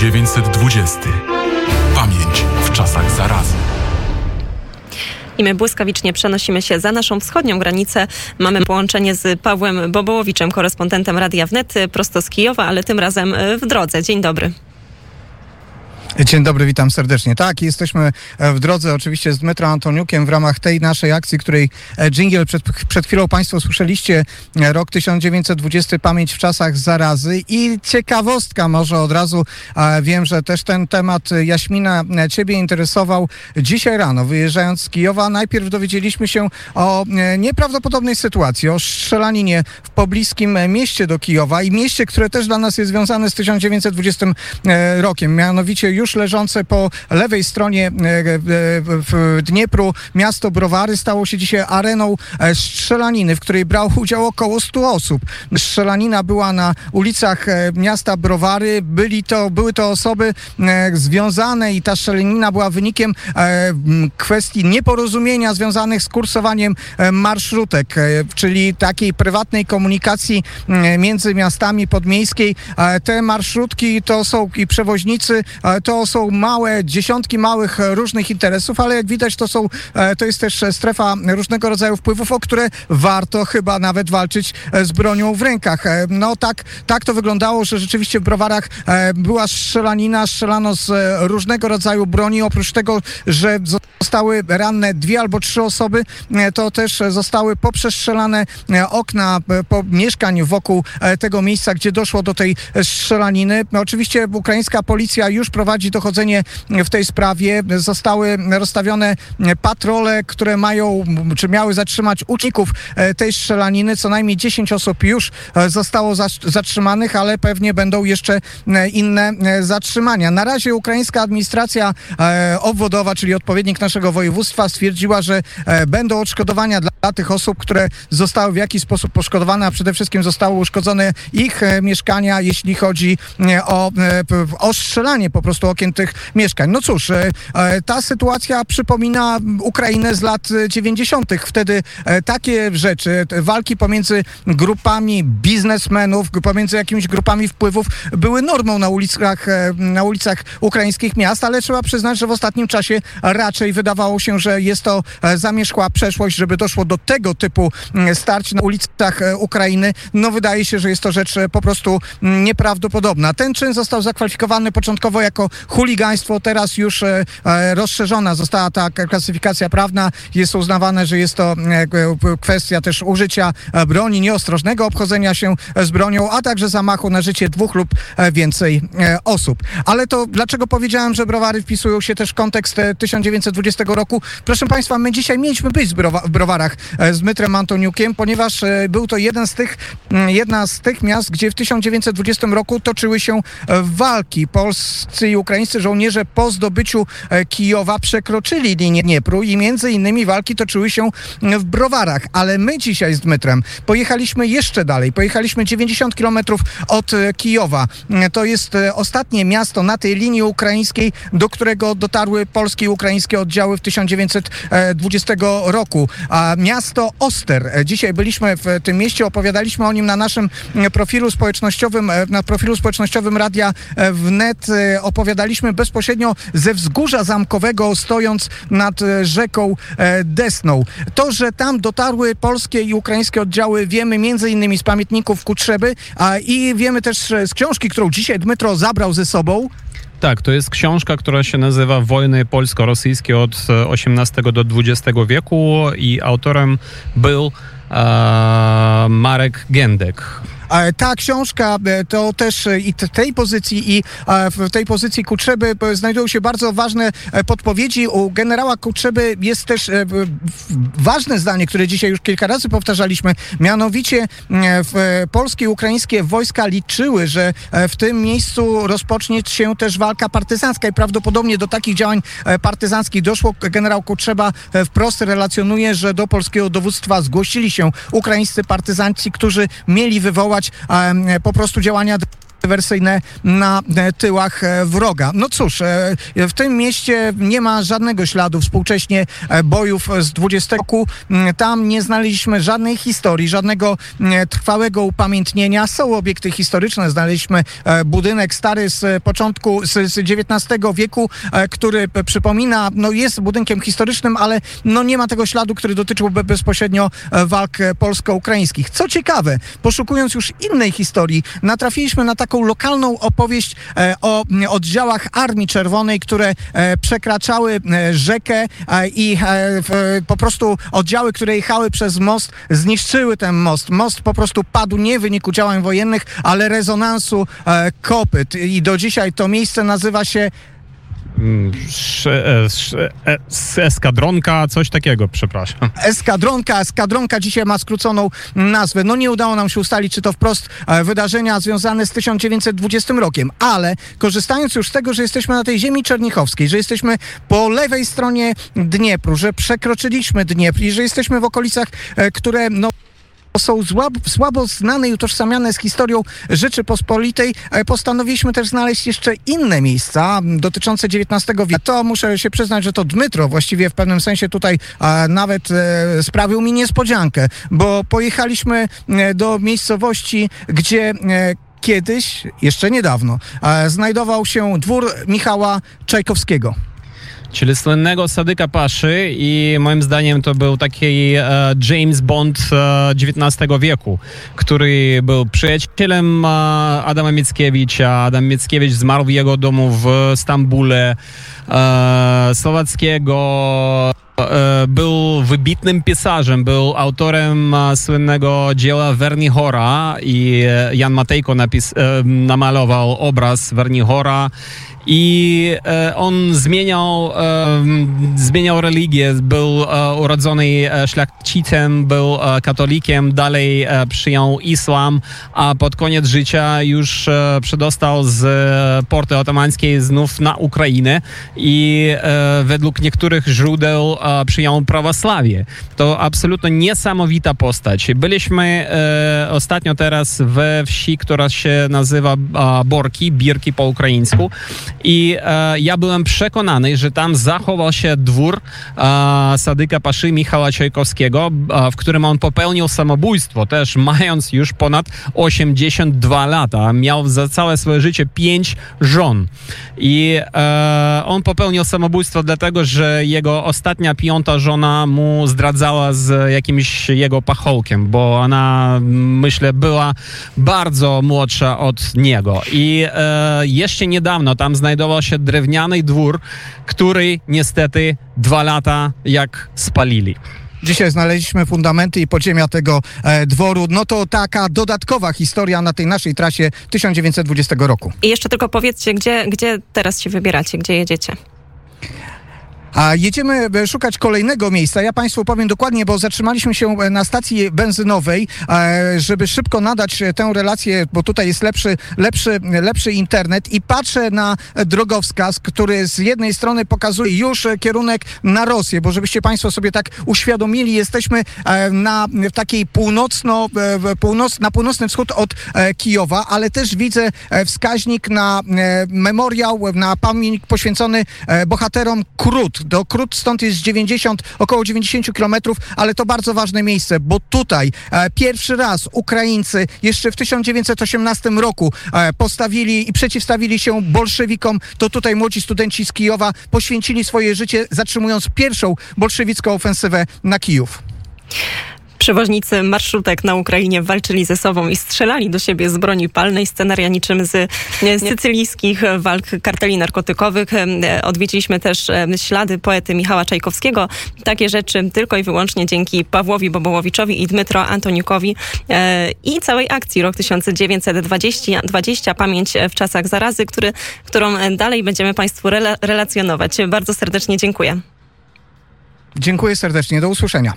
1920. Pamięć w czasach zarazy. I my błyskawicznie przenosimy się za naszą wschodnią granicę. Mamy połączenie z Pawłem Bobołowiczem, korespondentem Radia Wnet, prosto z Kijowa, ale tym razem w drodze. Dzień dobry. Dzień dobry, witam serdecznie. Tak, jesteśmy w drodze oczywiście z Dmytro Antoniukiem w ramach tej naszej akcji, której jingle przed, przed chwilą Państwo słyszeliście, rok 1920, pamięć w czasach zarazy i ciekawostka może od razu, wiem, że też ten temat Jaśmina Ciebie interesował. Dzisiaj rano, wyjeżdżając z Kijowa, najpierw dowiedzieliśmy się o nieprawdopodobnej sytuacji, o strzelaninie w pobliskim mieście do Kijowa i mieście, które też dla nas jest związane z 1920 rokiem, mianowicie już leżące po lewej stronie e, w Dniepru miasto Browary stało się dzisiaj areną e, strzelaniny, w której brało udział około 100 osób. Strzelanina była na ulicach e, miasta Browary. Byli to, były to osoby związane i ta strzelanina była wynikiem kwestii nieporozumienia związanych z kursowaniem marszrutek, czyli takiej prywatnej komunikacji między miastami podmiejskiej. Te marszrutki to są i przewoźnicy, to to są małe, dziesiątki małych różnych interesów, ale jak widać to są, e, to jest też strefa różnego rodzaju wpływów, o które warto chyba nawet walczyć e, z bronią w rękach. E, no tak, tak to wyglądało, że rzeczywiście w browarach była strzelanina, strzelano z różnego rodzaju broni. Oprócz tego, że zostały ranne dwie albo trzy osoby, to też zostały poprzestrzelane okna po mieszkań wokół tego miejsca, gdzie doszło do tej strzelaniny. Oczywiście ukraińska policja już prowadzi prowadzi dochodzenie w tej sprawie. Zostały rozstawione patrole, które mają, czy miały zatrzymać uczniów e, tej strzelaniny. Co najmniej 10 osób już e, zostało zatrzymanych, ale pewnie będą jeszcze e, inne zatrzymania. Na razie ukraińska administracja obwodowa, czyli odpowiednik naszego województwa, stwierdziła, że będą odszkodowania dla tych osób, które zostały w jakiś sposób poszkodowane, a przede wszystkim zostały uszkodzone ich mieszkania, jeśli chodzi o, o strzelanie po prostu okien tych mieszkań. No cóż, e, e, ta sytuacja przypomina Ukrainę z lat 90. Wtedy e, takie rzeczy, walki pomiędzy grupami biznesmenów, pomiędzy jakimiś grupami wpływów były normą na ulicach, na ulicach ukraińskich miast, ale trzeba przyznać, że w ostatnim czasie raczej wydawało się, że jest to zamierzchła przeszłość, żeby doszło do tego typu starć na ulicach Ukrainy. No wydaje się, że jest to rzecz po prostu nieprawdopodobna. Ten czyn został zakwalifikowany początkowo jako chuligaństwo. Teraz już e, e, rozszerzona została ta klasyfikacja prawna. Jest uznawane, że jest to e, kwestia też użycia broni, nieostrożnego obchodzenia się z bronią, a także zamachu na życie dwóch lub więcej osób. Ale to dlaczego powiedziałem, że browary wpisują się też w kontekst 1920 roku? Proszę Państwa, my dzisiaj mieliśmy być w browarach z Mytrem Antoniukiem, ponieważ był to jeden z tych, jedna z tych miast, gdzie w 1920 roku toczyły się walki. Polscy i ukraińscy żołnierze po zdobyciu e, Kijowa przekroczyli linię Dniepru i między innymi walki toczyły się w Browarach. Ale my dzisiaj z Dmytrem pojechaliśmy jeszcze dalej. Pojechaliśmy 90 kilometrów od e, Kijowa. E, to jest ostatnie miasto na tej linii ukraińskiej, do którego dotarły polskie i ukraińskie oddziały w 1920 roku. A miasto Oster. Dzisiaj byliśmy w tym mieście, opowiadaliśmy o nim na naszym profilu społecznościowym, na profilu społecznościowym Radia Wnet. Opowiadaliśmy opowiadaliśmy bezpośrednio ze wzgórza zamkowego, stojąc nad e, rzeką e, Desną. To, że tam dotarły polskie i ukraińskie oddziały, wiemy między innymi z pamiętników Kutrzeby a, i wiemy też z książki, którą dzisiaj Dmytro zabrał ze sobą. Tak, to jest książka, która się nazywa Wojny polsko-rosyjskie od XVIII e, do XX wieku i autorem był e, Marek Gendek. Ta książka e, to też e, i tej pozycji i w tej pozycji Kutrzeby e, znajdują się bardzo ważne podpowiedzi. U generała Kutrzeby jest też ważne zdanie, które dzisiaj już kilka razy powtarzaliśmy, mianowicie polskie i ukraińskie wojska liczyły, że w tym miejscu rozpocznie się też walka partyzancka i prawdopodobnie do takich działań partyzanckich doszło. Generał Kutrzeba wprost relacjonuje, że do polskiego dowództwa zgłosili się ukraińscy partyzanci, którzy mieli wywołać po prostu działania dywersyjne na e, tyłach e, wroga. No cóż, e, w tym mieście nie ma żadnego śladu współcześnie bojów z 20 roku. Mm, Tam nie znaleźliśmy żadnej historii, żadnego mm, trwałego upamiętnienia. Są obiekty historyczne. Znaleźliśmy budynek stary z początku, z, XIX wieku, który przypomina, no jest budynkiem historycznym, ale no nie ma tego śladu, który dotyczyłby bezpośrednio walk polsko-ukraińskich. Co ciekawe, poszukując już innej historii, natrafiliśmy na taką lokalną opowieść e, o mm, oddziałach Armii Czerwonej, które e, przekraczały e, rzekę i po prostu oddziały, które jechały przez most, zniszczyły ten most. Most po prostu padł nie w wyniku działań wojennych, ale rezonansu kopyt. I do dzisiaj to miejsce nazywa się Eskadronka, coś takiego, przepraszam. Eskadronka. Eskadronka dzisiaj ma skróconą nazwę. No nie udało nam się ustalić, czy to wprost e, wydarzenia związane z 1920 rokiem, ale korzystając już z tego, że jesteśmy na tej ziemi czernichowskiej, że jesteśmy po lewej stronie Dniepru, że przekroczyliśmy Dniepr i że jesteśmy w okolicach, e, które no są słabo, znane i utożsamiane z historią Rzeczypospolitej. E, Postanowiliśmy też znaleźć jeszcze inne miejsca dotyczące XIX wieku. To muszę się przyznać, że to Dmytro właściwie w pewnym sensie tutaj nawet e, sprawił mi niespodziankę, bo pojechaliśmy e, do miejscowości, gdzie kiedyś, jeszcze niedawno, znajdował się dwór Michała Czajkowskiego. Czyli słynnego Sadyka Paszy i moim zdaniem to był taki e, James Bond e, XIX wieku, który był przyjacielem e, Adama Mickiewicza. Adam Mickiewicz zmarł w jego domu w Stambule. E, Słowackiego był wybitnym pisarzem, był autorem e, słynnego dzieła Wernihora i e, Jan Matejko napis, e, namalował obraz Wernihora i e, on zmieniał, e, zmieniał religię, był e, urodzony e, szlachcicem, był e, katolikiem, dalej e, przyjął islam, a pod koniec życia już e, przedostał z e, porty otomańskiej znów na Ukrainę i e, według niektórych źródeł e, przyjął prawosławie. To absolutnie niesamowita postać. Byliśmy e, ostatnio teraz we wsi, która się nazywa Borki, Birki po ukraińsku i e, ja byłem przekonany, że tam zachował się dwór Sadyka Paszy Michała Czajkowskiego, e, w którym on popełnił samobójstwo, też mając już ponad 82 lata. Miał za całe swoje życie pięć żon. I e, on popełnił samobójstwo dlatego, że jego ostatnia piąta żona mu zdradzała z jakimś jego pachołkiem, bo ona, myślę, była bardzo młodsza od niego. I e, jeszcze niedawno tam znajdował się drewniany dwór, który niestety dwa lata jak spalili. Dzisiaj znaleźliśmy fundamenty i podziemia tego e, dworu. No to taka dodatkowa historia na tej naszej trasie 1920 roku. I jeszcze tylko powiedzcie, gdzie, gdzie teraz się wybieracie, gdzie jedziecie? A jedziemy e, szukać kolejnego miejsca. Ja Państwu powiem dokładnie, bo zatrzymaliśmy się e, na stacji benzynowej, e, żeby szybko nadać tę relację, bo tutaj jest lepszy, lepszy, lepszy internet i patrzę na drogowskaz, który z jednej strony pokazuje już kierunek na Rosję, bo żebyście Państwo sobie tak uświadomili, jesteśmy na w takiej północno, północ, na północny wschód od Kijowa, ale też widzę wskaźnik na memoriał, na pamięć poświęcony bohaterom Krut. Do Krut stąd jest 90, około 90 kilometrów, ale to bardzo ważne miejsce, bo tutaj e, pierwszy raz Ukraińcy jeszcze w 1918 roku e, postawili i przeciwstawili się bolszewikom. To tutaj młodzi studenci z Kijowa poświęcili swoje życie, zatrzymując pierwszą bolszewicką ofensywę na Kijów. Przewoźnicy marszrutek na Ukrainie walczyli ze sobą i strzelali do siebie z broni palnej. Scenaria niczym z sycylijskich walk karteli narkotykowych. Odwiedziliśmy też ślady poety Michała Czajkowskiego. Takie rzeczy tylko i wyłącznie dzięki Pawłowi Bobołowiczowi i Dmytro Antoniukowi e, i całej akcji rok 1920 20, Pamięć w czasach zarazy, który, którą e, dalej będziemy Państwu rela- relacjonować. Bardzo serdecznie dziękuję. Dziękuję serdecznie, do usłyszenia.